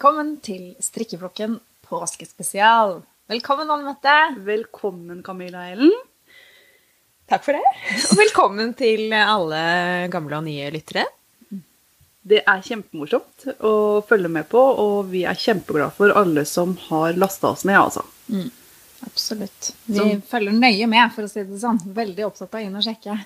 Velkommen til strikkeflokken påskespesial. Velkommen, Anne Mette. Velkommen, Camilla Ellen. Takk for det. Og velkommen til alle gamle og nye lyttere. Det er kjempemorsomt å følge med på, og vi er kjempeglade for alle som har lasta oss ned, altså. Absolutt. Vi som... følger nøye med, for å si det sånn. Veldig opptatt av å inn og sjekke.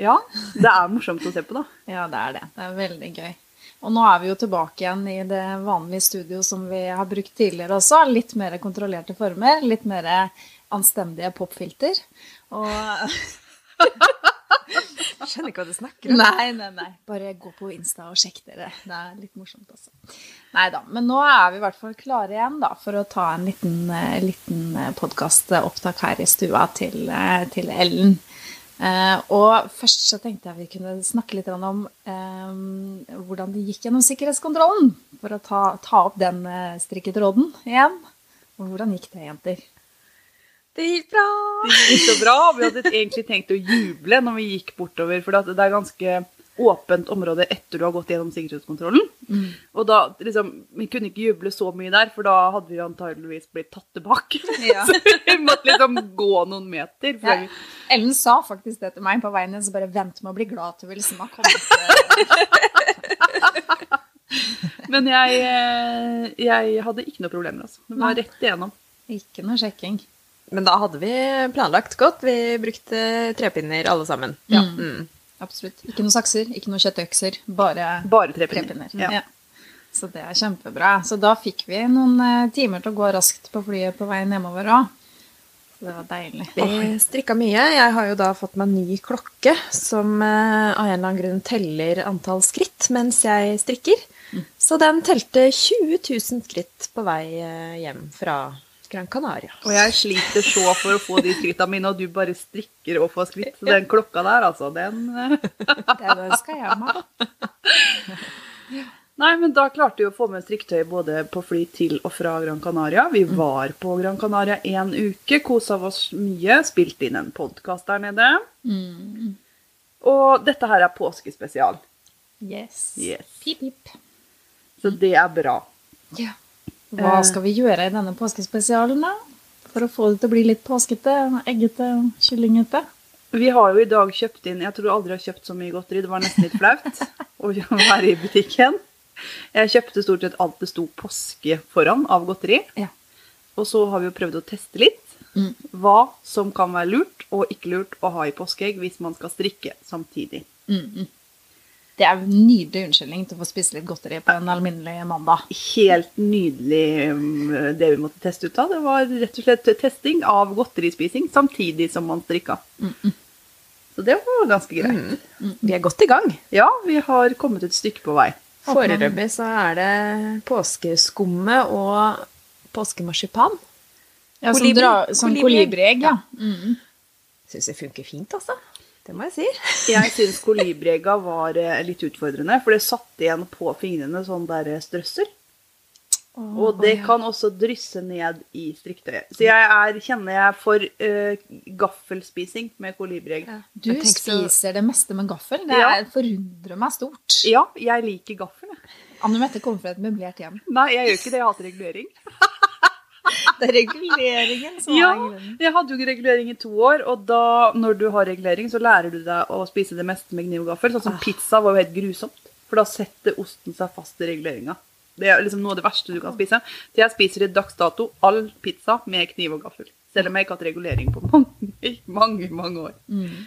Ja, det er morsomt å se på, da. Ja, det er det. Det er veldig gøy. Og nå er vi jo tilbake igjen i det vanlige studio som vi har brukt tidligere også. Litt mer kontrollerte former, litt mer anstendige popfilter. Og Jeg skjønner ikke hva du snakker om. Nei, nei, nei. Bare gå på Insta og sjekk dere. Det er litt morsomt, også. Nei da. Men nå er vi i hvert fall klare igjen da, for å ta en liten, eh, liten podkastopptak her i stua til, eh, til Ellen. Eh, og først så tenkte jeg vi kunne snakke litt om eh, hvordan det gikk gjennom sikkerhetskontrollen. For å ta, ta opp den strikket strikketråden igjen. Og hvordan gikk det, jenter? Det gikk bra. Det gikk så bra. Vi hadde egentlig tenkt å juble når vi gikk bortover, for det er ganske åpent område etter du har gått gjennom sikkerhetskontrollen. Og da liksom Vi kunne ikke juble så mye der, for da hadde vi antageligvis blitt tatt tilbake. Ja. Så vi måtte liksom gå noen meter. Ja. før vi Ellen sa faktisk det til meg på veien, så bare vent med å bli glad til vi liksom har kommet Men jeg, eh, jeg hadde ikke noe problemer, altså. Det var rett igjennom. Ikke noe sjekking. Men da hadde vi planlagt godt. Vi brukte trepinner alle sammen. Ja. Mm. Absolutt. Ikke noen sakser, ikke noen kjøttøkser, bare Bare trepinner. Ja. Ja. Så det er kjempebra. Så da fikk vi noen eh, timer til å gå raskt på flyet på veien hjemover òg. Det var deilig. Vi strikka mye. Jeg har jo da fått meg ny klokke som eh, av en eller annen grunn teller antall skritt mens jeg strikker. Så den telte 20 000 skritt på vei eh, hjem fra Gran Canaria. Og jeg sliter så for å få de skritta mine, og du bare strikker og får skritt. Så den klokka der, altså, den Den Det ønska jeg meg. Nei, men da klarte vi å få med strikketøy både på fly til og fra Gran Canaria. Vi var på Gran Canaria en uke, kosa oss mye, spilte inn en podkast der nede. Mm. Og dette her er påskespesial. Yes. Yes. Pip, pip. Så det er bra. Ja. Hva skal vi gjøre i denne påskespesialen, da? For å få det til å bli litt påskete, eggete kyllingete? Vi har jo i dag kjøpt inn Jeg tror jeg aldri har kjøpt så mye godteri. Det var nesten litt flaut å være i butikken. Jeg kjøpte stort sett alt det sto påske foran av godteri. Ja. Og så har vi jo prøvd å teste litt Mm. hva som kan være lurt og ikke lurt å ha i påskeegg hvis man skal strikke samtidig. Mm, Det er en nydelig unnskyldning til å få spise litt godteri på en alminnelig mandag. Helt nydelig um, det vi måtte teste ut av. Det var rett og slett testing av godterispising samtidig som man strikka. Så det var ganske greit. Vi er godt i gang. Ja, vi har kommet et stykke på vei. Foreløpig så er det påskeskumme og påskemarsipan. Ja, som, Kolibri. dra, som kolibriegg, ja. Mm. Syns det funker fint, altså. Det må jeg si. Jeg syns kolibriegga var eh, litt utfordrende, for det satt igjen på fingrene sånn der strøssel. Og det kan også drysse ned i striktøyet. Så jeg er, kjenner jeg for uh, gaffelspising med kolibriegg. Ja. Du spiser det meste med gaffel. Det Ja. er- forundrer meg stort. Ja, jeg liker gaffel. jeg. Anne Mette kommer fra et møblert hjem. Nei, jeg gjør ikke det. Jeg hater regulering. Det er reguleringen som Ja, er grunnen. jeg hadde jo regulering i to år, og da, når du har regulering, så lærer du deg å spise det meste med kniv og gaffel. Sånn som pizza var jo helt grusomt, for da setter osten seg fast i reguleringa. Det er liksom noe av det verste du kan spise. Så jeg spiser i dags dato all pizza med kniv og gaffel. Selv om jeg ikke har hatt regulering på mange, mange, mange år. Mm.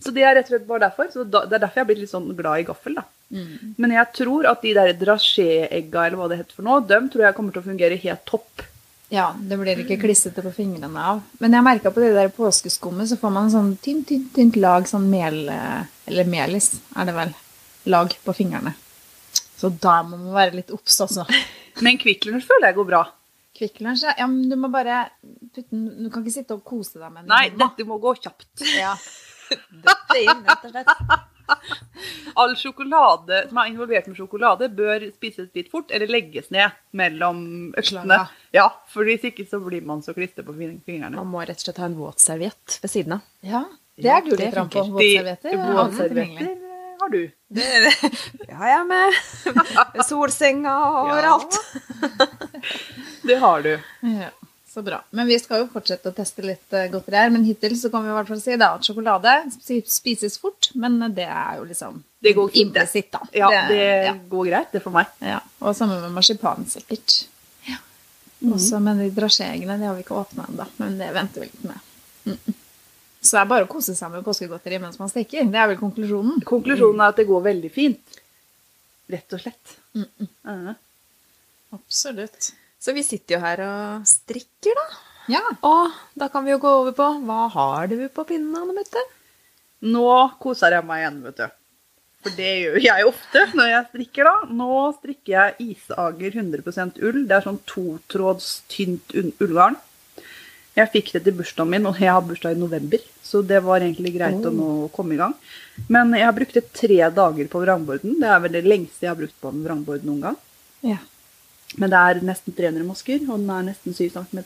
Så det er rett og slett bare derfor. Så da, det er derfor jeg har blitt litt sånn glad i gaffel, da. Mm. Men jeg tror at de der drasjé-egga, eller hva det heter for noe, dem tror jeg kommer til å fungere helt topp. Ja, det blir ikke klissete på fingrene av. Men jeg merka på det der påskeskummet, så får man en sånn tynt, tynt, tynt lag sånn mel... eh, Eller melis, er det vel. Lag på fingrene. Så da må man være litt obs, altså. Men Kvikk Lunsj føler jeg går bra. Kvikk Lunsj, ja. ja. Men du må bare putte den Du kan ikke sitte og kose deg med den. Nei, dette må gå kjapt. Ja. Dette inn, rett og slett. All sjokolade som er involvert med sjokolade, bør spises litt fort eller legges ned mellom øktene. Ja, for hvis ikke så blir man så klistret på fingrene. Man må rett og slett ha en våtserviett ved siden av. ja. Det er du litt fram på. Våtservietter. Er våtservietter har du. Det, det, det har jeg med. Med solsenga og overalt. Det har du. Ja, så bra. Men vi skal jo fortsette å teste litt eh, godteri her. Men hittil så kan vi i hvert fall si da, at sjokolade spises fort. Men det er jo liksom Det går fint, det. da. Ja, det ja, går greit, det for meg. ja. Og sammen med marsipan, sikkert. Ja. Også med de drasjeeggene. Har vi ikke åpna ennå, men det venter vi litt med. Mm. Så det er bare å kose seg med påskegodteri mens man steker. Det er vel konklusjonen. Konklusjonen er at det går veldig fint. Rett og slett. Mm. Absolutt. Så vi sitter jo her og strikker, da. Ja. Og da kan vi jo gå over på hva har du på pinnen, Anne Mette? Nå koser jeg meg igjen, vet du. For det gjør jeg ofte når jeg strikker, da. Nå strikker jeg Isager 100% ull. Det er sånn totråds tynt ull- ullgarn. Jeg fikk det til bursdagen min, og jeg har bursdag i november. Så det var egentlig greit å nå komme i gang. Men jeg har brukt det tre dager på vrangborden. Det er vel det lengste jeg har brukt på en vrangbord noen gang. ja. Men det er nesten 300 masker, og den er nesten 7 cm.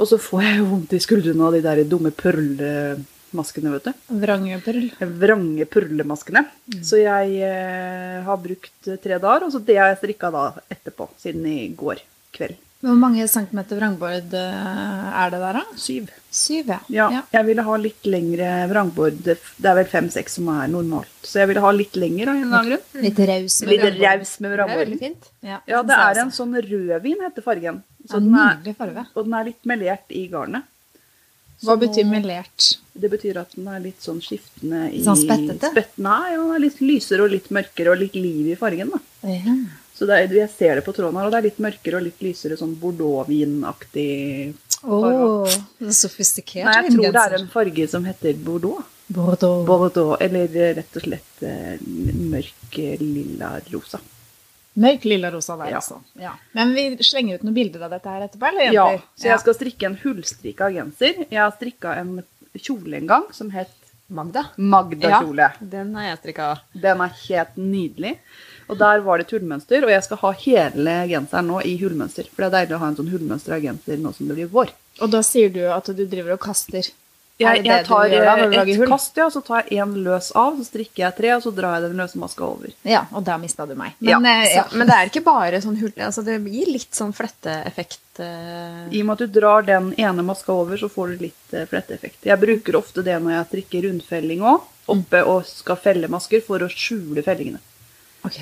Og så får jeg jo vondt i skuldrene av de der dumme purlemaskene, vet du. Vrangepurl. Vrange purlemaskene. Så jeg eh, har brukt tre dager, og så det har jeg strikka da etterpå, siden i går kveld. Hvor mange centimeter vrangbord eh, er det der, da? Syv. Syv, ja. Ja, jeg ville ha litt lengre vrangbord. Det er vel fem-seks som er normalt. Så jeg ville ha litt lengre av en eller annen grunn. Litt raus. med Litt vrangbord. raus med Det er veldig fint. Ja, Ja, det er en sånn rødvin, heter fargen. Så Ja, den er, Nydelig farge. og den er litt melert i garnet. Hva betyr melert? Det betyr at den er litt sånn skiftende i Sånn spettete? Spett, nei, den er litt lysere og litt mørkere og litt liv i fargen. da. Ja. Så det er, jeg ser det på tråden her, og det er litt mørkere og litt lysere, sånn bordeauxvinaktig Åh, så sofistikert. Nei, jeg tror det er en farge som heter bordeaux. Bordeaux. Bordeaux, eller rett og slett eh, mørk eh, lilla rosa. Mørk lilla rosa der, Ja. altså. Ja. Men vi slenger ut noen bilder av dette her etterpå, eller Ja, så jeg skal strikke en hullstrikka genser. Jeg har strikka en kjole en gang som het Magda. Magda-kjole. Ja, Den har jeg strikka. Den er helt nydelig. Og der var det et hullmønster, og jeg skal ha hele genseren nå i hullmønster. For det er deilig å ha en sånn hullmønster av genser nå som det blir vår. Og da sier du at du driver og kaster. Er Jeg, jeg tar da eh, et hull? kast, ja, så tar jeg en løs av, så strikker jeg tre, og så drar jeg den løse maska over. Ja, og da mista du meg. Men, ja. ja. Men det er ikke bare sånn hull... Altså, det gir litt sånn fletteeffekt. Uh... I og med at du drar den ene maska over, så får du litt uh, fletteeffekt. Jeg bruker ofte det når jeg strikker rundfelling òg, oppe og skal felle masker for å skjule fellingene. Ok.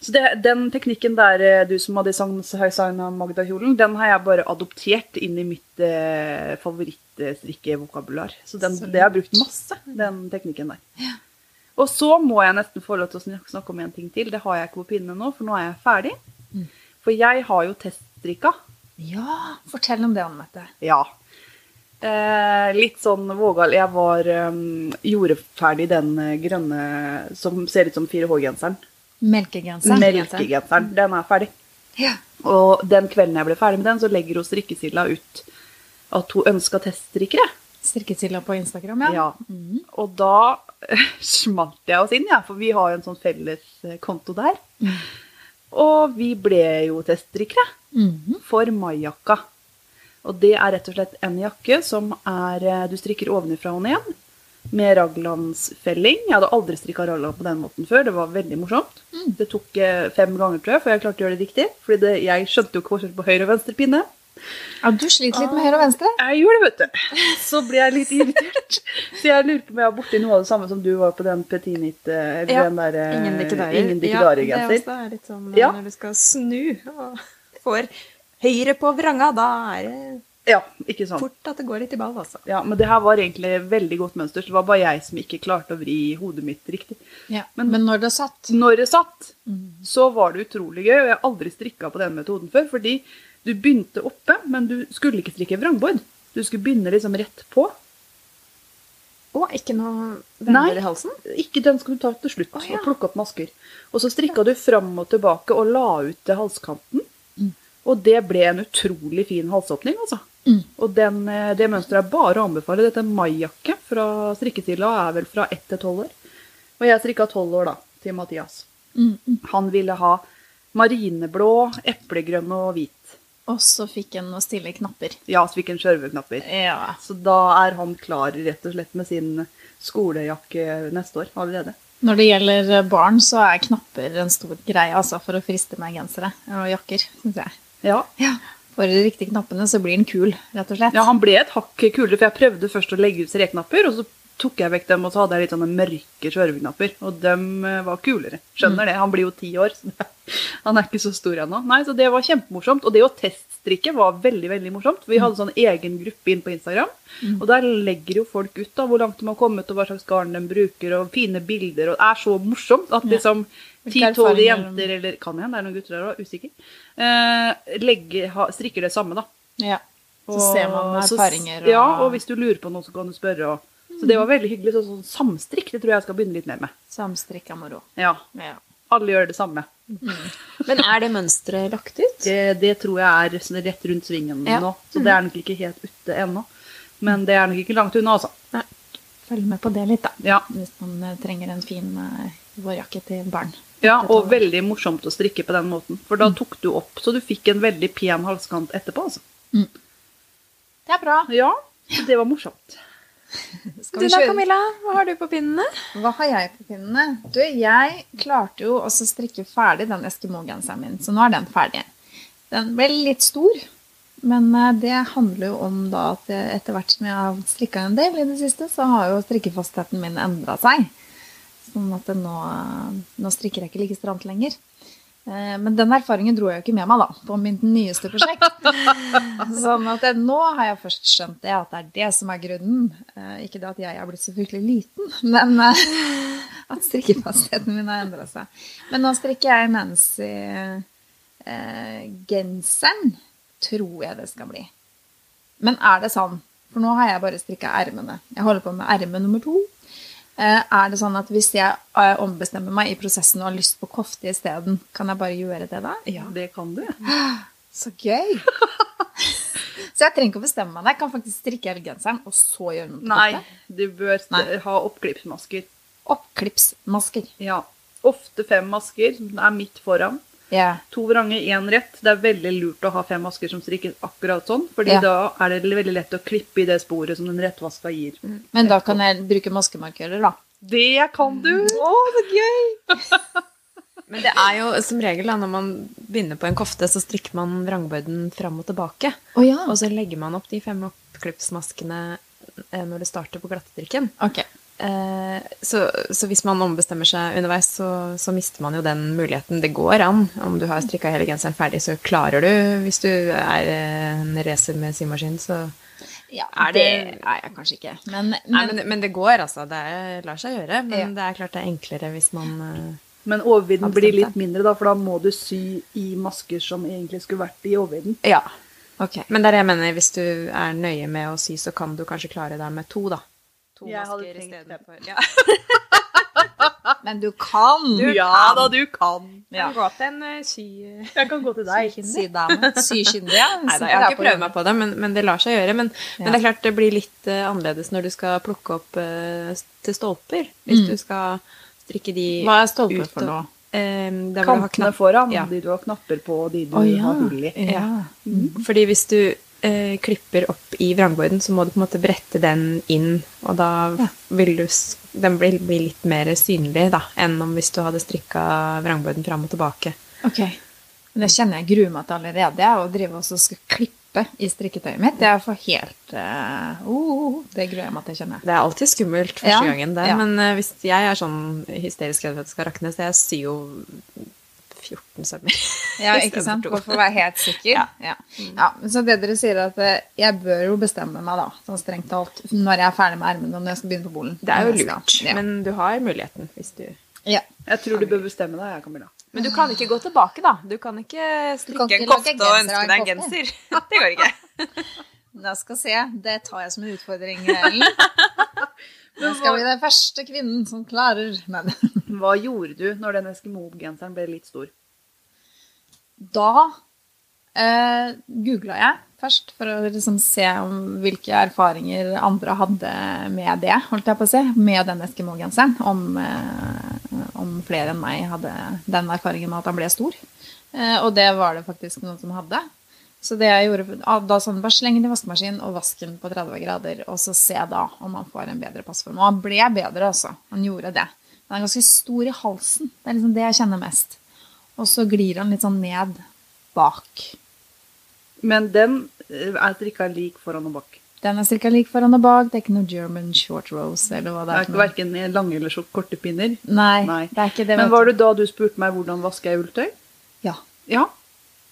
Så det, den teknikken der, eh, du som har designa Magda-kjolen, den har jeg bare adoptert inn i mitt eh, favorittstrikkevokabular. Så den, det har jeg brukt masse, den teknikken der. Og så må jeg nesten få lov til å snakke om en ting til. Det har jeg ikke på pinne nå, for nå er jeg ferdig. For jeg har jo teststrikka. Ja, fortell om det, Anne Mette. Ja. Eh, litt sånn vågal. Jeg var um, gjorde ferdig den eh, grønne som ser ut som 4H-genseren. Melkegenser. Melkegenseren. Den er ferdig. Ja. Og den kvelden jeg ble ferdig med den, så legger hun strikkesilla ut at hun ønska teststrikkere. Strikkesilla på Instagram, ja. Ja. Og da smalt jeg oss inn, ja, for vi har jo en sånn felles eh, konto der. Og vi ble jo teststrikkere mm. for maijakka. Og det er rett og slett en jakke som er eh, Du strikker ovenifra og ned med raglandsfelling. Jeg hadde aldri strikka raglan på den måten før. Det var veldig morsomt. Det tok eh, fem ganger, tror jeg, før jeg klarte å gjøre det riktig. Fordi det, jeg skjønte jo ikke forskjell på høyre og venstre pinne. ja. Du sliter litt med høyre og venstre. Jeg gjorde det, vet du. Så ble jeg litt irritert. Så jeg lurer på om jeg var borti noe av det samme som du var på den Petinit Eller Ja, den der eh, Ingen dikkedarer. Ingen Ja, det dikkedarer-genser. også er litt sånn Ja. når du skal snu og får høyre på vranga, da er det Ja, ikke sant. fort at det går litt i ball, altså. Ja, men det her var egentlig veldig godt mønster, det var bare jeg som ikke klarte å vri hodet mitt riktig. Ja. Men- Men, når det satt Når det satt, så var det utrolig gøy, og jeg har aldri strikka på den metoden før, fordi du begynte oppe, men du skulle ikke strikke vrangbord. Du skulle begynne liksom rett på. Å, ikke noe Nei. venner i halsen. Ikke den skal du ta til slutt, Å, ja. og plukke opp masker. Og så strikka du fram og tilbake og la ut til halskanten. Og det ble en utrolig fin halsåpning, altså. Mm. Og den, eh, det mønsteret er bare å anbefale. Dette er maijakke fra strikketilla, er vel fra ett til tolv år. Og jeg strikka tolv år, da, til Mathias. Mm, mm. Han ville ha marineblå, eplegrønn og hvit. Og så fikk han noen stille knapper. Ja, så fikk han skjørveknapper. Ja. Så da er han klar rett og slett med sin skolejakke neste år allerede. Når det gjelder barn, så er knapper en stor greie altså, for å friste med gensere og jakker, syns jeg. Ja. For de riktige knappene så blir den kul, rett og slett. ja, han ble et hakk kulere, for jeg prøvde først å legge ut streknapper, og så tok jeg vekk dem, og så hadde jeg litt sånne mørke skjørveknapper, og dem eh, var kulere. Skjønner det, han blir jo ti år, så han er ikke så stor ennå. Nei, så det var kjempemorsomt, og det å teststrikke var veldig, veldig morsomt. Vi hadde sånn egen gruppe inn på Instagram, og der legger jo folk ut da, hvor langt de har kommet, og hva slags garn de bruker, og fine bilder, og det er så morsomt at liksom Hvilke 10-12 jenter, eller kan hende, det er noen gutter der òg, usikker, eh, legge, ha, strikker det samme da. Ja. Så Og ser man erfaringer. erfaringer. Ja, og hvis du lurer på noe, så kan du spørre. Og, så det var veldig hyggelig. Så, sånn samstrikk det tror jeg jeg skal begynne litt mer med. Samstrikka moro. Ja, Ja. Alle gjør det samme. Men er det mønsteret lagt ut? Det, det tror jeg er sånn rett rundt svingen Ja. nå. Så det er nok ikke helt ute ennå. Men det er nok ikke langt unna, altså. Følg med på det litt, da. Ja, Hvis man eh, trenger en fin eh, vårjakke til barn. Ja Og veldig morsomt å strikke på den måten. For da tok du opp, så du fikk en veldig pen halskant etterpå. altså. Det er bra. Ja, det var morsomt. Skal Du da? Camilla? Hva har du på pinnene? Hva har jeg på pinnene? Du, jeg klarte jo også å strikke ferdig den Eskimo-genseren min, så nå er den ferdig. Den ble litt stor, men eh, det handler jo om da at etter hvert som jeg har strikka en del i det siste, så har jo strikkefastheten min endra seg. Sånn at nå, nå strikker jeg ikke like stramt lenger. Eh, Men den erfaringen dro jeg jo ikke med meg da, på mitt nyeste prosjekt. Sånn at jeg, nå har jeg først skjønt det, at det er det som er grunnen. Eh, Ikke det at jeg er blitt så fryktelig liten, men eh, at strikkefastheten min har endra seg. Men nå strikker jeg Nancy-genseren, tror jeg det skal bli. Men er det sånn? For nå har jeg bare strikka ermene. Jeg holder på med erme nummer to. Eh, Er det sånn at hvis jeg eh, ombestemmer meg i prosessen og har lyst på kofte isteden, kan jeg bare gjøre det da? Ja, Det kan du. Så gøy! så jeg trenger ikke å bestemme meg. Jeg kan faktisk strikke hele genseren og så gjøre noe på Nei, kofte. du bør Nei. ha oppklippsmasker. Oppklippsmasker. Ja. Ofte fem masker, som er midt foran. Ja. To vranger, én rett. Det er veldig lurt å ha fem masker som strikkes akkurat sånn, fordi Ja. da er det veldig lett å klippe i det sporet som den rettvaska gir. Men da kan jeg bruke maskemarkører, da. Det kan du! Å, så gøy! Men det er jo som regel da, når man begynner på en kofte, så strikker man vrangbøyden fram og tilbake. Oh, ja. Og så legger man opp de fem oppklippsmaskene eh, når det starter på glattestrikken. Ok. Eh, så, så hvis man ombestemmer seg underveis, så, så mister man jo den muligheten. Det går an. Om du har strikka hele genseren ferdig, så klarer du, hvis du er eh, en racer med symaskin, så Ja, Er det det- er jeg kanskje ikke. Men, men, Nei, men, men det går, altså. Det er, lar seg gjøre. Men Ja. det er klart det er enklere hvis man eh, Men overvidden blir litt mindre, da, for da må du sy i masker som egentlig skulle vært i overvidden. Ja. ok. Men det er det jeg mener, hvis du er nøye med å sy, så kan du kanskje klare deg med to, da. To Jeg masker istedenfor. Ja. Men du kan! Du ja kan. da, du kan. Ja. gå til en eh, sy... Jeg kan gå til deg. Sydame. Sykyndig, ja. Nei, da, jeg har ikke prøvd meg på det, men, men det lar seg gjøre. Men, Ja. men det er klart det blir litt uh, annerledes når du skal plukke opp uh, til stolper. Hvis Mm. du skal strikke de ut. Hva er stolper ut for noe? Du har Kantene foran, Ja. de du har knapper på, og de du oh, ja. har hull i. Ja. Mm. Fordi hvis du eh, klipper opp i vrangbøyden, så må du på en måte brette den inn, og da Ja. vil du den bli, bli litt mer synlig da, enn om hvis du hadde strikka vrangbøyden fram og tilbake. Ok. Men det kjenner jeg gruer meg til allerede, å drive og skal klippe i strikketøyet mitt. Det er for helt uh, oh, Det gruer jeg meg til, kjenner jeg. Det er alltid skummelt første Ja, gangen, det. ja. Men uh, hvis jeg er sånn hysterisk redd for at det skal rakne, så jeg syr jo 14 sømmer. Ja, ikke sant? for. Bare for å være helt sikker. Ja. Ja. Ja. Så det dere sier, er at eh, jeg bør jo bestemme meg, da, sånn strengt talt, når jeg er ferdig med ermene og når jeg skal begynne på bolen. Det er jo lurt, Ja. men du har muligheten hvis du ja. Jeg tror du bør bestemme deg, jeg, Camilla. Men du kan ikke gå tilbake, da. Du kan ikke strikke kan ikke en kofte og ønske deg en genser. Det går ikke. Da skal se. Det tar jeg som en utfordring, Ellen. Nå skal vi den første kvinnen som klarer Men Hva gjorde du når den Eskimo-genseren ble litt stor? Da eh, googla jeg først for å liksom se hvilke erfaringer andre hadde med det, holdt jeg på å si, med den Eskimo-genseren. Om, eh, om flere enn meg hadde den erfaringen med at han ble stor. Eh, og det var det faktisk noen som hadde. Så det jeg gjorde, ah, da sånn, bare sleng den i vaskemaskinen og vask den på 30 grader, og så se da om han får en bedre passform. Og han ble bedre, altså. Han gjorde det. Den er ganske stor i halsen. Det er liksom det jeg kjenner mest. Og så glir han litt sånn ned bak. Men den eh, er strikka lik foran og bak. Den er cirka lik foran og bak. Det er ikke noe German short rose eller hva Det det er er. ikke verken lange eller så korte pinner. Nei, Nei. det er ikke det. Men var det da du spurte meg hvordan vasker jeg ulltøy? Ja. Ja.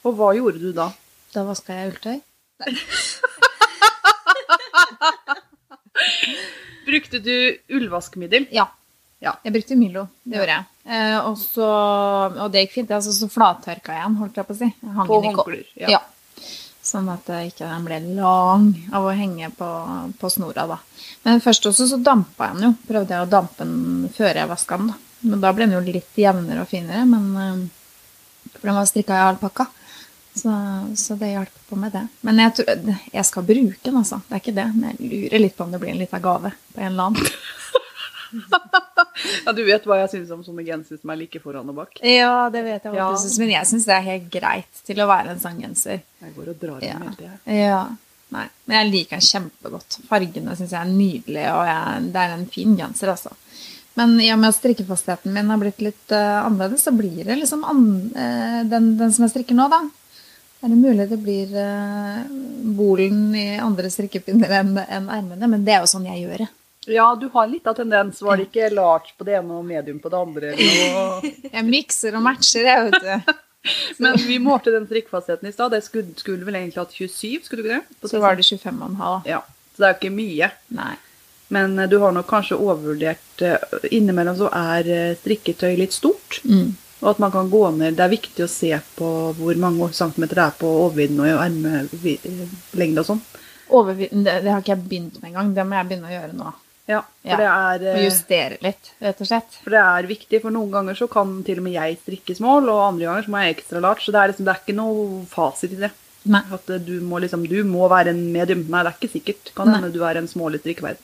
Og hva gjorde du da? Da vaska jeg ulltøy. Brukte du ullvaskmiddel? Ja. Ja. Jeg brukte Milo. Det gjorde jeg. Eh, og, så, og det gikk fint. Altså, så flattørka jeg den, holdt jeg på å si. Jeg hang På ikke håndklær, Ja. ja. Sånn at den ikke den ble lang av å henge på, på snora, da. Men først også så dampa jeg den jo. Prøvde jeg å dampe den før jeg vaska den, da. Men da ble den jo litt jevnere og finere. Men eh, For den var strikka i alpakka. Så, så det hjalp på med det. Men jeg, tror, jeg skal bruke den, altså. Det er ikke det. Men jeg lurer litt på om det blir en liten gave på en eller annen. Ja, Du vet hva jeg syns om sånne gensere som er like foran og bak? Ja, det vet jeg hva Ja. du syns. Men jeg syns det er helt greit til å være en sånn genser. Jeg går og drar Ja. den hele ja. Nei. Men jeg liker den kjempegodt. Fargene syns jeg er nydelige, og jeg, det er en fin genser, altså. Men i og med at strikkefastheten min har blitt litt uh, annerledes, så blir det liksom an, uh, den, den som jeg strikker nå, da. Er det mulig det blir uh, bolen i andre strikkepinner enn en ermene? Men det er jo sånn jeg gjør det. Ja, du har litt av tendens. Var det ikke large på det ene og medium på det andre? Jeg mikser og matcher, jeg, vet du. Men vi målte den strikkfastheten i stad. Det skulle, skulle vel egentlig hatt 27, skulle du ikke det? På Så var det 25,5. Ja, Så det er jo ikke mye. Nei. Men eh, du har nok kanskje overvurdert eh, Innimellom så er eh, strikketøy litt stort. Mm. Og at man kan gå ned Det er viktig å se på hvor mange centimeter det er på overvidden og ermelengde og sånn. Overvidden, det, det har ikke jeg begynt med engang. Det må jeg begynne å gjøre nå. Ja, for, det er, eh, justere litt, rett og slett. for det er viktig. For noen ganger så kan til og med jeg strikke small, og andre ganger så må jeg ekstra large. Så det er, liksom, det er ikke noe fasit i det. Nei. At eh, du må, liksom, du må være en medium. Nei, det er ikke sikkert. Kan hende du er en smålig strikkeverden.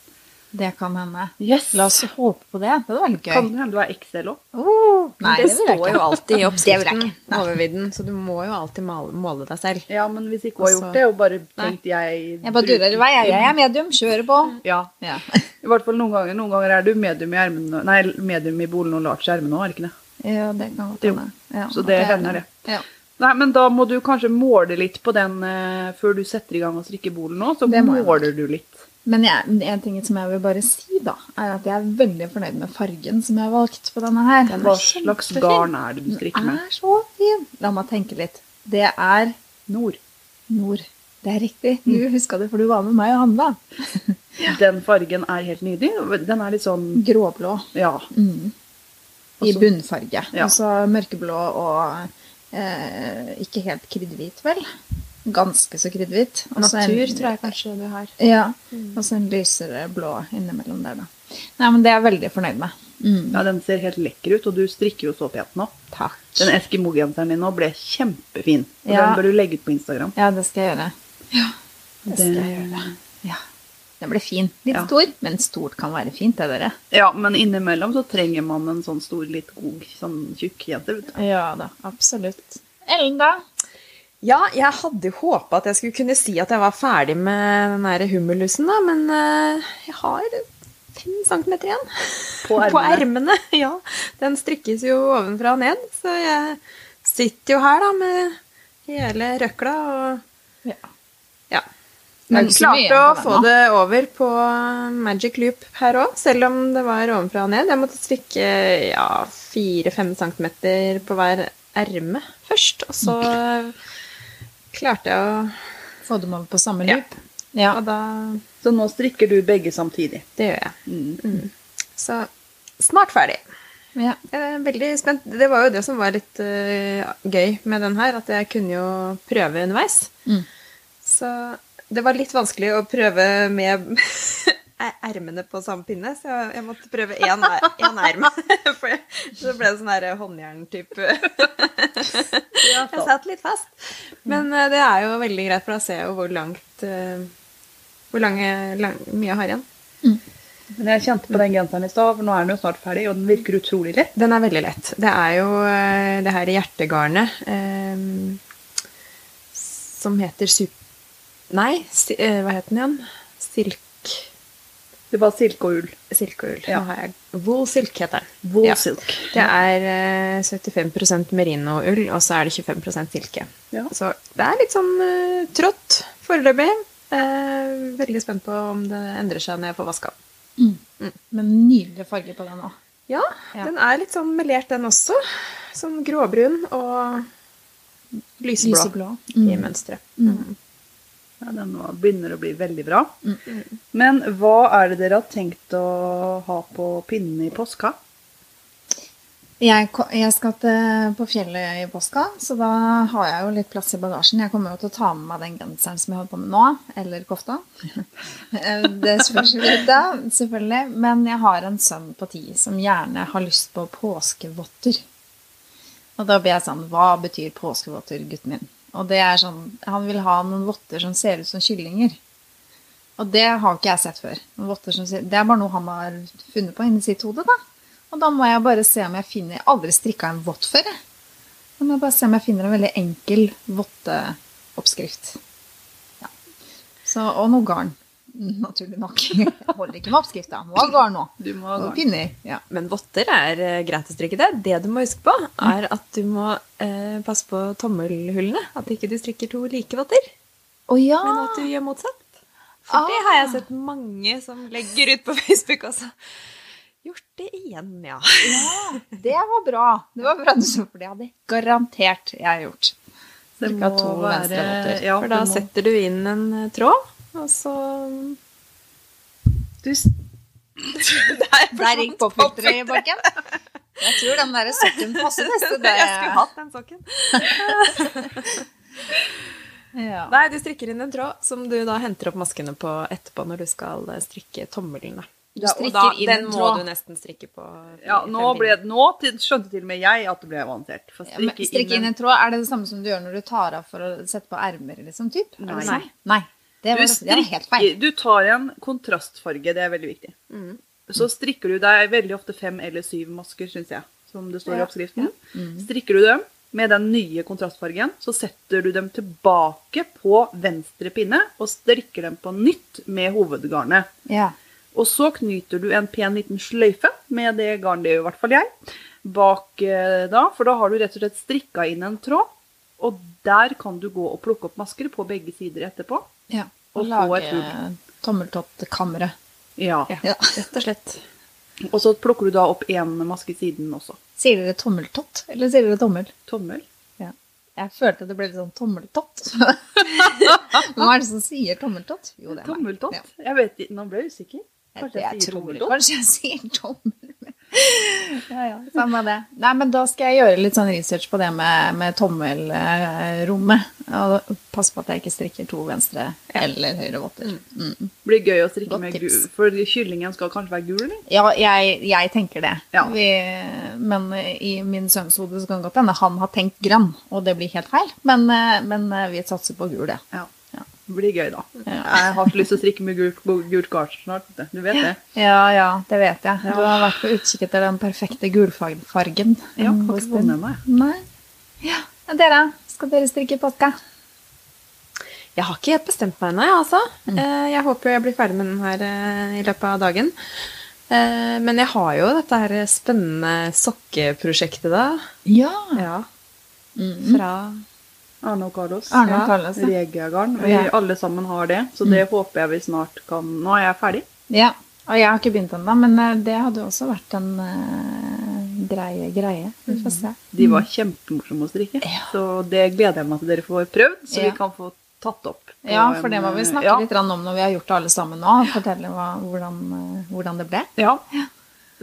Det kan hende. Yes! La oss håpe på det. Det hadde vært gøy. Kan hende du er XL òg. Oh, nei, det, det står jo alltid i Det oppskriften, overvidden, så du må jo alltid male, måle deg selv. Ja, men hvis ikke hun har gjort det, og bare Nei. tenkt jeg Jeg bare durer i vei. Jeg, jeg er medium. Kjører på. Ja. Ja. I hvert fall noen ganger. Noen ganger er du medium i ermen, Nei, medium i bolen og large i ermene òg, er det ikke det? ja, det kan godt hende. Ja, Så det er hender det. Ja. Nei, men da må du kanskje måle litt på den uh, før du setter i gang å strikke bolen nå. Så Det måler du litt. Men jeg, en ting som jeg vil bare si, da, er at jeg er veldig fornøyd med fargen som jeg har valgt på denne her. Den Hva slags garn er det du strikker med? Den er så fin. La meg tenke litt. Det er Nord. Nord. Det er riktig. Du huska det, for du var med meg og handla. Den fargen er helt nydelig. Den er litt sånn Gråblå. Ja. Mm. I bunnfarge. Ja. Altså mørkeblå og eh, ikke helt kriddhvit, vel. Ganske så kriddhvit. Natur en- tror jeg kanskje du har. Ja. Og så en lysere blå innimellom der, da. Nei, men det er jeg veldig fornøyd med. Mm. ja, den ser helt lekker ut, og du strikker jo så pent nå. Takk. Den Eskimo-genseren din nå ble kjempefin. Og Ja. Den bør du legge ut på Instagram. Ja, det skal jeg gjøre. Ja, Det skal jeg gjøre. Ja. Den ble fin. Litt Ja. stor, men stort kan være fint, det, dere. Ja, men innimellom så trenger man en sånn stor, litt god, sånn tjukk jente. Ja da, absolutt. Ellen, da? Ja, jeg hadde håpa at jeg skulle kunne si at jeg var ferdig med den der hummerlusen, da, men eh, jeg har fem centimeter igjen. På ermene. ermene. Ja. Den strikkes jo ovenfra og ned, så jeg sitter jo her da med hele røkla og Ja. Ja. Men klarte å få det over på Magic Loop her òg, selv om det var ovenfra og ned. Jeg måtte strikke ja, fire-fem centimeter på hver erme først, og så klarte jeg å Få dem over på samme loop? Ja. ja. da Så nå strikker du begge samtidig. Det gjør jeg. Mm. Så snart ferdig. ja. Jeg er veldig spent. Det var jo det som var litt uh, gøy med den her, at jeg kunne jo prøve underveis. Mm. Så det var litt vanskelig å prøve med ermene på samme pinne, så jeg, jeg måtte prøve én er- erm. For jeg- så ble det sånn her håndjern-type. Jeg satt litt fast. Men eh, det er jo veldig greit, for da ser jeg jo hvor langt eh, Hvor lange, lang, mye jeg har igjen. Men jeg kjente på den genseren i stad, for nå er den jo snart ferdig, og den virker utrolig lett. Den er veldig lett. Det er jo eh, det her hjertegarnet eh, som heter sup... Nei, si, eh, hva het den igjen? Silk Det var silke og ull. Silke og ull. Ja. Nå har jeg Wool silk heter den. Wool Ja. silk. Det er eh, 75 merino-ull, og så er det 25% silke. Ja. Så det er litt sånn uh, trått foreløpig. Uh, veldig spent på om det endrer seg når jeg får vaska den. Men nydelig farge på den òg. Ja, Ja. den er litt sånn melert, den også. Sånn gråbrun og lyseblå, Lyseblå. i mønsteret. Mm. Ja, den begynner å bli veldig bra. Men hva er det dere har tenkt å ha på pinnene i påska? Jeg, jeg skal til, på fjellet i påska, så da har jeg jo litt plass i bagasjen. Jeg kommer jo til å ta med meg den genseren som jeg holder på med nå, eller kofta. Det spørs jo litt, da, selvfølgelig. Men jeg har en sønn på ti som gjerne har lyst på påskevotter. Og da blir jeg sånn Hva betyr påskevotter, gutten min? Og det er sånn Han vil ha noen votter som ser ut som kyllinger. Og det har ikke jeg sett før. Ser, det er bare noe han har funnet på inni sitt hode, da. Og da må jeg bare se om jeg finner Jeg har aldri strikka en vott før, jeg. Da må jeg bare se om jeg finner en veldig enkel votteoppskrift. Ja. Så, og noe garn. Naturlig nok. Jeg holder ikke med oppskrifta. Må ha garn nå. Du må ha Og garn. pinner. Ja. Men votter er eh, greit å strikke det. Det du må huske på, er at du må eh, passe på tommelhullene. At ikke du strikker to like votter, Oh, ja! men at du gjør motsatt. For det har jeg sett mange som legger ut på Facebook også. Gjort det igjen, ja. ja! Det var bra. Det var bra du sa, for det hadde garantert jeg gjort. Det må være- Ja, For da må- setter du inn en eh, tråd, og så du, s- Der gikk popfilteret i bakken. Jeg tror den der sokken passer best til det. Jeg skulle hatt den sokken. Ja. Nei, du strikker inn en tråd som du da henter opp maskene på etterpå når du skal eh, strikke tommelen. Du og strikker da, inn den en må du nesten strikke på ja, nå, ble, nå til, skjønte til og med jeg at det ble avansert. For Ja, men strikke Strikke inn en- en tråd, er det det samme som du gjør når du tar av for å sette på ermer? Liksom, typ? Er det Nei. sånn? Nei. Det var, du, det var helt feil. du tar en kontrastfarge, det er veldig viktig. Mm. Så strikker du deg veldig ofte fem eller syv masker, syns jeg, som det står i Ja. oppskriften. Strikker du dem med den nye kontrastfargen, så setter du dem tilbake på venstre pinne og strikker dem på nytt med hovedgarnet. Ja. Og så knyter du en pen liten sløyfe med det garnet, det gjør i hvert fall jeg, bak eh, da, for da har du rett og slett strikka inn en tråd, og der kan du gå og plukke opp masker på begge sider etterpå. Ja. Og Og lage et tommeltottkammeret. Ja. Ja, rett og slett. Og så plukker du da opp en maske i siden også. Sier dere tommeltott, eller sier dere tommel? Tommel. Ja. Jeg følte det ble litt sånn tommeltott. Hva er det som sier tommeltott? Jo, det er meg. Tommeltott? Ja. Jeg vet ikke, nå ble jeg usikker. Kanskje jeg, jeg sier tror tommeltott? kanskje jeg sier tommel. ja, ja, samme det. Nei, men da skal jeg gjøre litt sånn research på det med, med tommelrommet. Og passe på at jeg ikke strikker to venstre eller høyre votter. Mm. Blir gøy å strikke Godt med tips. gul, for kyllingen skal kanskje være gul, eller? Ja, jeg, jeg tenker det. Ja. Vi, men i min sønns hode så kan det godt hende han har tenkt grønn, og det blir helt feil. Men, eh, men eh, vi satser på gul, det. Ja. Blir gøy, da. Ja. Jeg har så lyst til å strikke med gult, gult garn snart. Du vet det? Ja, ja, det vet jeg. Du har vært på utkikk etter den perfekte gulfargen. Ja, har ikke funnet meg. Nei. Ja. Dere, skal dere strikke påske? Jeg har ikke helt bestemt meg ennå, jeg, altså. Mm. Jeg håper jeg blir ferdig med den her eh, i løpet av dagen. Eh, Men jeg har jo dette her spennende sokkeprosjektet, da. Ja. Ja. Mm. Fra Arne og Carlos. Arne og Carlos. ja. Regiagarn. Vi Ja. alle sammen har det, så det håper jeg vi snart kan Nå er jeg ferdig. Ja. Og jeg har ikke begynt ennå, men eh, det hadde også vært en uh, greie greie. Vi får se. De var kjempemorsomme å strikke, Ja. så det gleder jeg meg til dere får prøvd, så vi kan få tatt opp. Ja, for det må vi snakke ja. litt om når vi har gjort det alle sammen nå. Fortelle hva, hvordan, eh, hvordan det ble. Ja.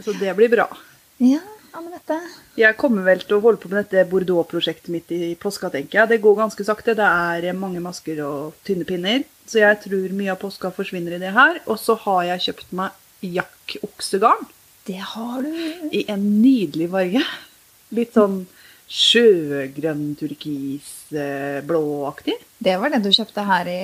Så det blir bra. Ja, Anne-Mette. Jeg kommer vel til å holde på med dette Bordeaux-prosjektet mitt i påska, tenker jeg. Det går ganske sakte. Det er mange masker og tynne pinner. Så jeg tror mye av påska forsvinner i det her. Og så har jeg kjøpt meg jakk-oksegarn. Det har du. i en nydelig farge. Litt sånn sjøgrønn, turkis, eh, blåaktig. Det var det du kjøpte her i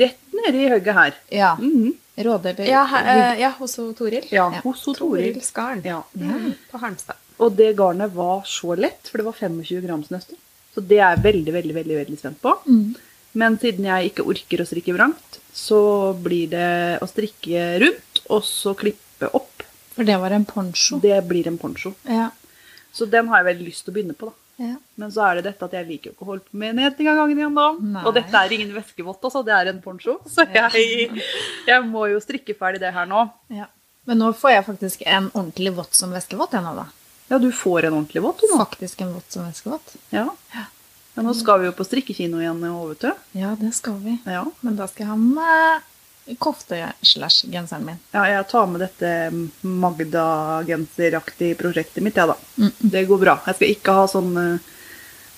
Rett nede i hugget her. Ja. Mhm. Råde eller Ja, he- eh, ja hos Toril. Ja, Ja. hos Toril. Skarn. garn. Ja. Mm, På Halmstad. Og det garnet var så lett, for det var 25 grams nøster. Så det er jeg veldig, veldig, veldig, veldig spent på. Mm. Men siden jeg ikke orker å strikke vrangt, så blir det å strikke rundt, og så klippe opp. For det var en poncho. Det blir en poncho. Ja. Så den har jeg veldig lyst til å begynne på, da. Ja. Men så er det dette at jeg liker jo ikke å holde på med en ting av gangen igjen da. Nei. Og dette er ingen væskevott, altså. Det er en poncho. Så jeg, jeg må jo strikke ferdig det her nå. ja. Men nå får jeg faktisk en ordentlig vått som væskevott jeg nå, da. Ja, du får en ordentlig vått nå. Faktisk en vått som væskevott. Ja. ja. Nå skal vi jo på strikkekino igjen nå, vet du. Ja, det skal vi. Ja. Men da skal jeg ha med kofte-slash-genseren min. ja, jeg tar med dette Magda-genseraktige prosjektet mitt, jeg, da. Mm. Det går bra. Jeg skal ikke ha sånn, eh,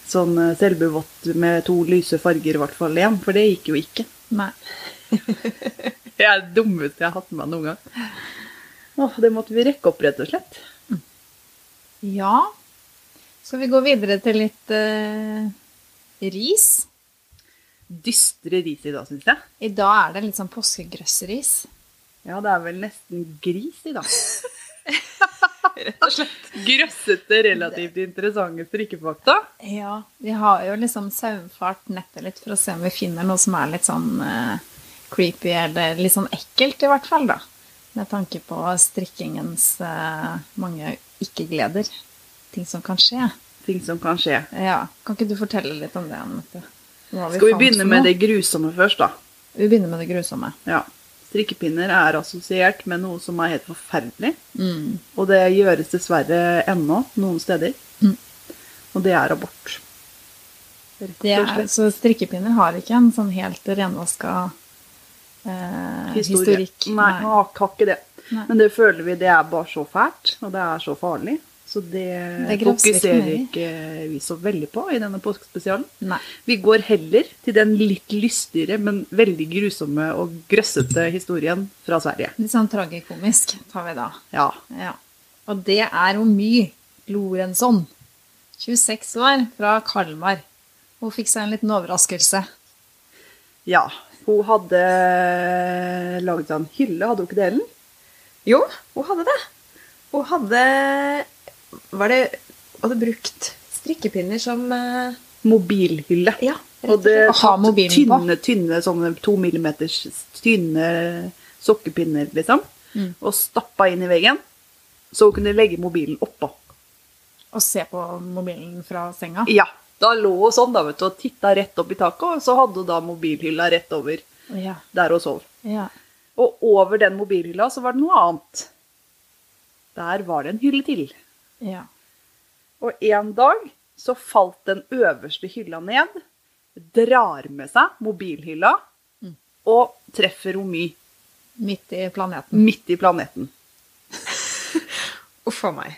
sånn eh, selbuvott med to lyse farger, i hvert fall igjen, for det gikk jo ikke. Nei. Det er det dummeste jeg har hatt med meg noen gang. Åh, det måtte vi rekke opp, rett og slett. Ja. Skal vi gå videre til litt uh, ris? Dystre ris i dag, syns jeg. I dag er det litt sånn påskegrøssris. Ja, det er vel nesten gris i dag. Rett og slett. Grøssete, relativt interessante strikkefakta. Ja. Vi har jo liksom saumfart nettet litt for å se om vi finner noe som er litt sånn uh, creepy eller litt sånn ekkelt, i hvert fall, da. Med tanke på strikkingens uh, mange ikke-gleder. Ting som kan skje. Ting som kan skje. Ja. Kan ikke du fortelle litt om det, Anette? Skal vi begynne med det grusomme først, da? Vi begynner med det grusomme. Ja. Strikkepinner er assosiert med noe som er helt forferdelig. Mm. Og det gjøres dessverre ennå noen steder. Mm. Og det er abort. Det er, så strikkepinner har ikke en sånn helt renvaska eh, historikk. Nei, har har ikke det. Nei. Men det føler vi det er bare så fælt, og det er så farlig. Så det, Det fokuserer vi ikke vi så veldig på i denne påskespesialen. Nei. Vi går heller til den litt lystigere, men veldig grusomme og grøssete historien fra Sverige. Litt sånn tragikomisk tar vi da. Ja. Ja. Og det er Omy Lorenzon. 26 år, fra Kalmar. Hun fikk seg en liten overraskelse. ja. Hun hadde laget seg en hylle, hadde hun ikke det, Ellen? Jo, hun hadde det. Hun hadde Var det Hadde brukt strikkepinner som eh, Mobilhylle. Ja, Og det mobilen tynne, tynne, sånne to millimeters tynne sokkepinner, liksom. Mm. Og stappa inn i veggen. Så hun kunne legge mobilen oppå. Og se på mobilen fra senga. Ja. Da lå hun sånn da, vet du, og titta rett opp i taket, og så hadde hun da mobilhylla rett over Ja. der hun sov. ja. Og over den mobilhylla så var det noe annet. Der var det en hylle til. Ja. Og en dag så falt den øverste hylla ned, drar med seg mobilhylla og treffer Romy. Midt i planeten. midt i planeten. Uff a meg.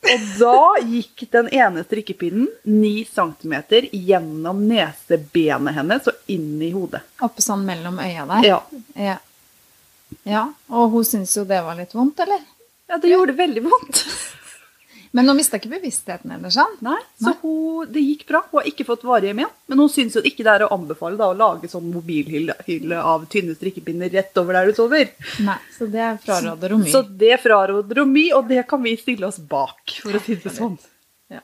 Og da gikk den ene strikkepinnen 9 cm gjennom nesebenet hennes og inn i hodet. Oppe sånn mellom øya der. Ja. Ja. ja. Og hun syntes jo det var litt vondt, eller? ja, det gjorde veldig vondt. Men hun mista ikke bevisstheten heller, sånn? Nei, så hun, det gikk bra. Hun har ikke fått varige men. Men hun syns jo ikke det er å anbefale da, å lage sånn mobilhylle av tynne strikkepinner rett over der du sover. Nei. Så det fraråder hun mye. Så det fraråder hun mye, og det kan vi stille oss bak, for å si det sånn. Ja.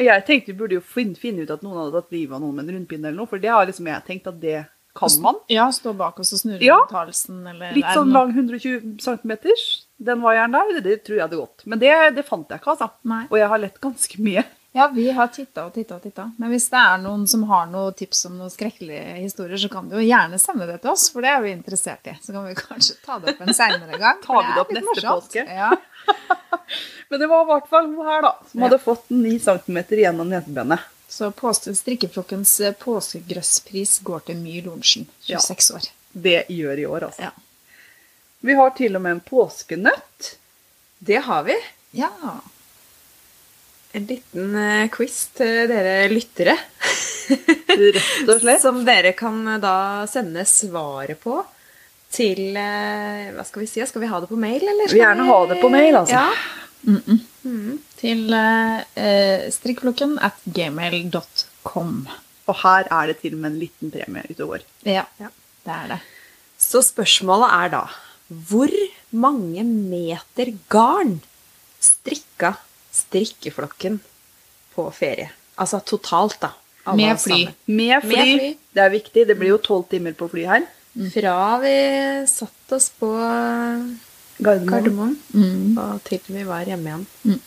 Jeg tenkte vi burde jo finne, ut at noen hadde tatt livet av noen med en rundpinne eller noe, for det har liksom jeg tenkt at det kan man. Ja, stå bak oss og snurre Ja. rundt halsen, eller Litt sånn lang 120 cm. Den vaieren der, det, det tror jeg hadde gått. Men det, det fant jeg ikke, altså. Nei. Og jeg har lett ganske mye. Ja, vi har titta og titta og titta. Men hvis det er noen som har noen tips om noen skrekkelige historier, så kan du jo gjerne sende det til oss, for det er vi interessert i. Så kan vi kanskje ta det opp en seinere gang. Ta Tar vi det opp neste morsomt. påske? Ja. Men det var i hvert fall hun her, da, som Ja. hadde fått 9 cm gjennom nesebenet. Så strikkeflokkens påskegrøsspris går til My Lorentzen, 26 år. Det gjør i år, altså. Ja. Vi har til og med en påskenøtt. Det har vi. ja. En liten eh, quiz til dere lyttere. Rett og slett. Som dere kan eh, da sende svaret på til eh, Hva skal vi si? Skal vi ha det på mail, eller? Vi vil gjerne ha det på mail, altså. Ja. Til uh, strikkflokken at gmail.com. Og her er det til og med en liten premie ute og går. Ja, Ja. det er det. Så spørsmålet er da Hvor mange meter garn strikka strikkeflokken på ferie? Altså totalt, da. alle Med fly. Med fly. Med fly. Det er viktig. Det blir jo tolv timer på fly her. Fra vi satt oss på Gardermoen. Gardermoen Mm. og til vi var hjemme igjen.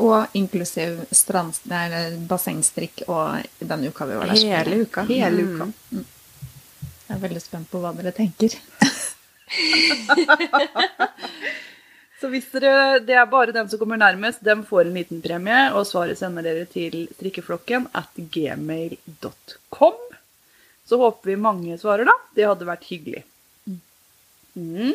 Og inklusiv strand, nei, bassengstrikk og den uka vi var der. Hele uka. Hele Mm. uka. Jeg er veldig spent på hva dere tenker. Så hvis dere, det er bare den som kommer nærmest, dem får en liten premie, og svaret sender dere til strikkeflokken at gmail.com. Så håper vi mange svarer, da. Det hadde vært hyggelig. Mm.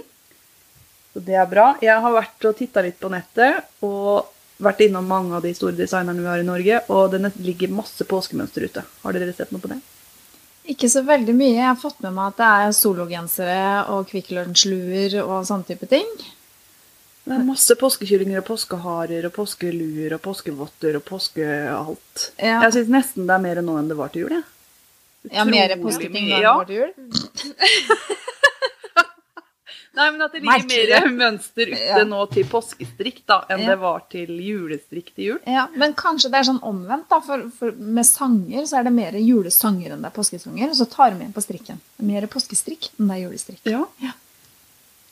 Så det er bra. Jeg har vært og titta litt på nettet, og vært innom mange av de store designerne vi har i Norge, og det ligger masse påskemønster ute. Har dere sett noe på det? Ikke så veldig mye. Jeg har fått med meg at det er sologensere og Kvikk Lunsj-luer og sånne type ting. Det er masse påskekyllinger og påskeharer og påskeluer og påskevotter og påskealt. Ja. Jeg syns nesten det er mer nå enn det var til jul. jeg. Ja, mer påsketing enn det var til jul. Nei, men at det ligger mer mønster ute Ja. nå til påskestrikk da, enn Ja. det var til julestrikk til jul. Ja, Men kanskje det er sånn omvendt. da, for, for Med sanger så er det mer julesanger enn det er påskesanger. Og så tar de igjen på strikken. Er mer påskestrikk enn det er julestrikk. Ja. Ja.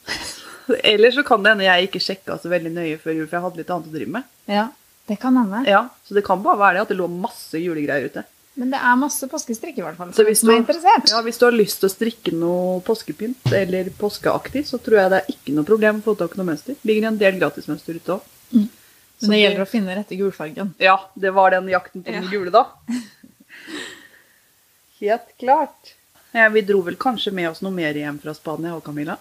Eller så kan det hende jeg ikke sjekka så veldig nøye før jul, for jeg hadde litt annet å drive med. Ja, Det kan hende. Ja, Så det kan bare være det at det lå masse julegreier ute. Men det er masse påskestrikk i hvert fall. Så hvis du. Ja, Hvis du har lyst til å strikke noe påskepynt eller påskeaktig, så tror jeg det er ikke noe problem å få tak i noe mønster. Ligger en del gratismønster ute òg. Men det gjelder å finne rette gulfargen. Ja, det var den jakten på den gule, da. Helt klart. Ja, vi dro vel kanskje med oss noe mer hjem fra Spania og Camilla?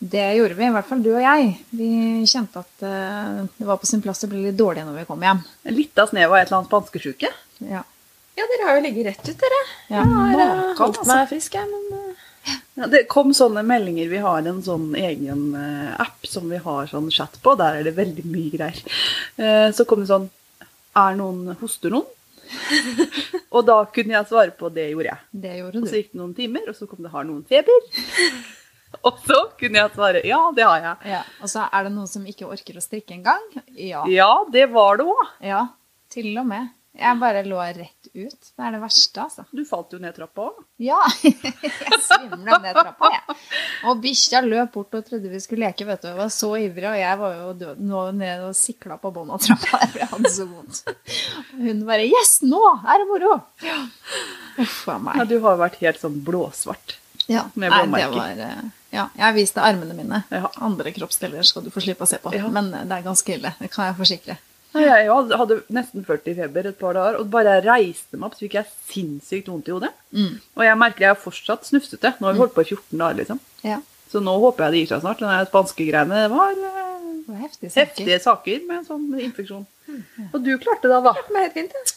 Det gjorde vi, i hvert fall du og jeg. Vi kjente at eh, det var på sin plass å bli litt dårlig når vi kom hjem. En lita snev av et eller annet spanskesjuke. Ja. Ja, dere har jo ligget rett ut, dere. Ja, jeg har eh, holdt altså. meg frisk, jeg, men eh, Ja, det kom sånne meldinger. Vi har en sånn egen eh, app som vi har sånn chat på. Der er det veldig mye greier. Så kom det sånn Er noen Hoster noen? og da kunne jeg svare på det gjorde jeg. Det gjorde du. Og så gikk det noen timer, og så kom det Har noen feber? og så kunne jeg svare Ja, det har jeg. Ja. Og så er det noen som ikke orker å strikke engang. Ja. Ja, det var det òg. ja. Til og med. Jeg bare lå rett ut. Det er det verste, altså. Du falt jo ned trappa òg. Ja, jeg svimla ned trappa, jeg. Og bikkja løp bort og trodde vi skulle leke, vet du. Jeg var så ivrig, og jeg var jo død nå ned og sikla på bånn av trappa. jeg hadde så vondt. Og hun bare Yes, nå er det moro! Ja. Uff a Ja, du har vært helt sånn blåsvart. Ja, med blåmerker. eh, Ja, jeg viste armene mine. Ja. Andre kroppsdeler skal du få slippe å se på. Ja. Men eh, det er ganske ille. Det kan jeg forsikre. Nei, Jeg hadde- nesten 40 i feber et par dager, og bare jeg reiste meg opp, så fikk jeg sinnssykt vondt i hodet. Mm. Og jeg merker jeg er fortsatt snufsete. Nå har vi holdt på i 14 dager, liksom. Ja. Så nå håper jeg det gir seg snart. Den spanske greiene var eh, var heftige saker. heftige saker med sånn infeksjon. Og du klarte det, da. Klarte meg helt fint. Ja.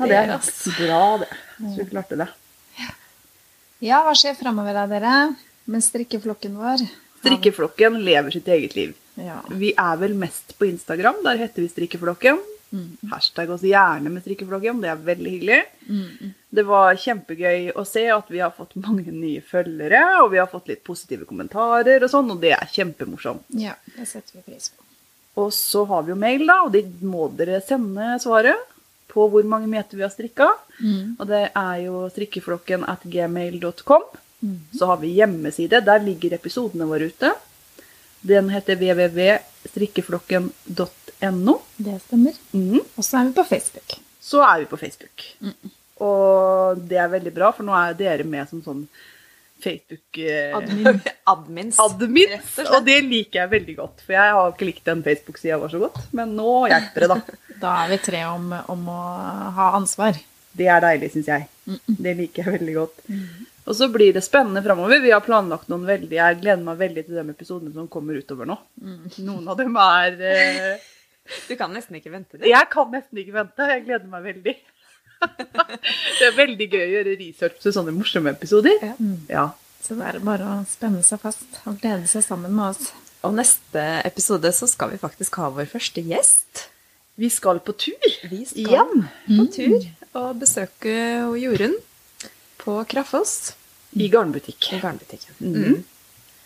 Ja, det er er bra, det. Så du klarte det. Ja, hva skjer framover av dere med strikkeflokken vår? Strikkeflokken lever sitt eget liv. Ja. Vi er vel mest på Instagram. Der heter vi Strikkeflokken. Mm. Hashtag oss gjerne med Strikkeflokken. Det er veldig hyggelig. Mm. Det var kjempegøy å se at vi har fått mange nye følgere, og vi har fått litt positive kommentarer og sånn, og det er kjempemorsomt. ja, det setter vi pris på. Og så har vi jo mail, da, og de må dere sende svaret på hvor mange meter vi har strikka. Mm. Og det er jo strikkeflokken at gmail.com. Mm. Så har vi hjemmeside. Der ligger episodene våre ute. Den heter www.strikkeflokken.no. Det stemmer. Mm. Og så er vi på Facebook. Så er vi på Facebook. Og det er veldig bra, for nå er dere med som sånn Facebook eh, Admin. Admins. Admins. Og. Og det liker jeg veldig godt, for jeg har ikke likt den Facebook-sida vår så godt. Men nå hjelper det, da. Da er vi tre om, om å ha ansvar. Det er deilig, syns jeg. Det liker jeg veldig godt. Og så blir det spennende framover. Vi har planlagt noen veldig Jeg gleder meg veldig til de episodene som kommer utover nå. Noen av dem er eh, Du kan nesten ikke vente det. Jeg kan nesten ikke vente. Jeg gleder meg veldig. det er veldig gøy å gjøre research til sånne morsomme episoder. Ja. Ja. Så det er bare å spenne seg fast og glede seg sammen med oss. Og neste episode så skal vi faktisk ha vår første gjest. Vi skal på tur Vi skal igjen. på tur og besøke Jorunn på Kraffås. I garnbutikk. i garnbutikken. Mhm.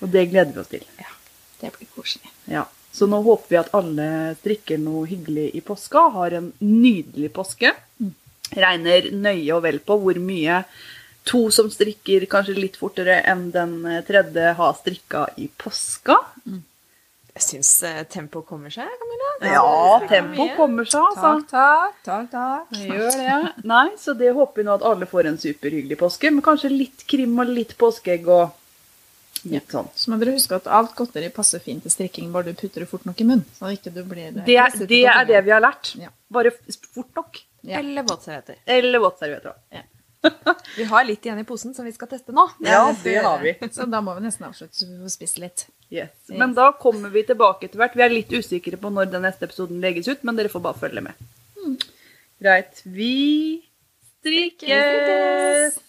Og det gleder vi oss til. Ja, Det blir koselig. Ja. Så nå håper vi at alle strikker noe hyggelig i påska. Har en nydelig påske. regner nøye og vel på hvor mye to som strikker kanskje litt fortere enn den tredje har strikka i påska. Jeg syns uh, tempo kommer seg, Camilla. Ja, Det tempo kommer seg, altså. takk, takk, takk. Det gjør det. Nei, så det håper vi nå at alle får en superhyggelig påske, men kanskje litt krim og litt påskeegg og litt sånn. Så må dere huske at alt godteri passer fint til strikking, bare du putter det fort nok i munnen. Så ikke du blir Det, er- det er det vi har lært. Ja. Bare fort nok. Ja. Eller våtservietter. Eller våtservietter. da vi har litt igjen i posen som vi skal teste nå. Ja, det har vi. Så da må vi nesten avslutte så vi får spise litt. Yes. Men da kommer vi tilbake etter hvert. Vi er litt usikre på når den neste episoden legges ut, men dere får bare følge med. Mm. Greit. Vi strikkes!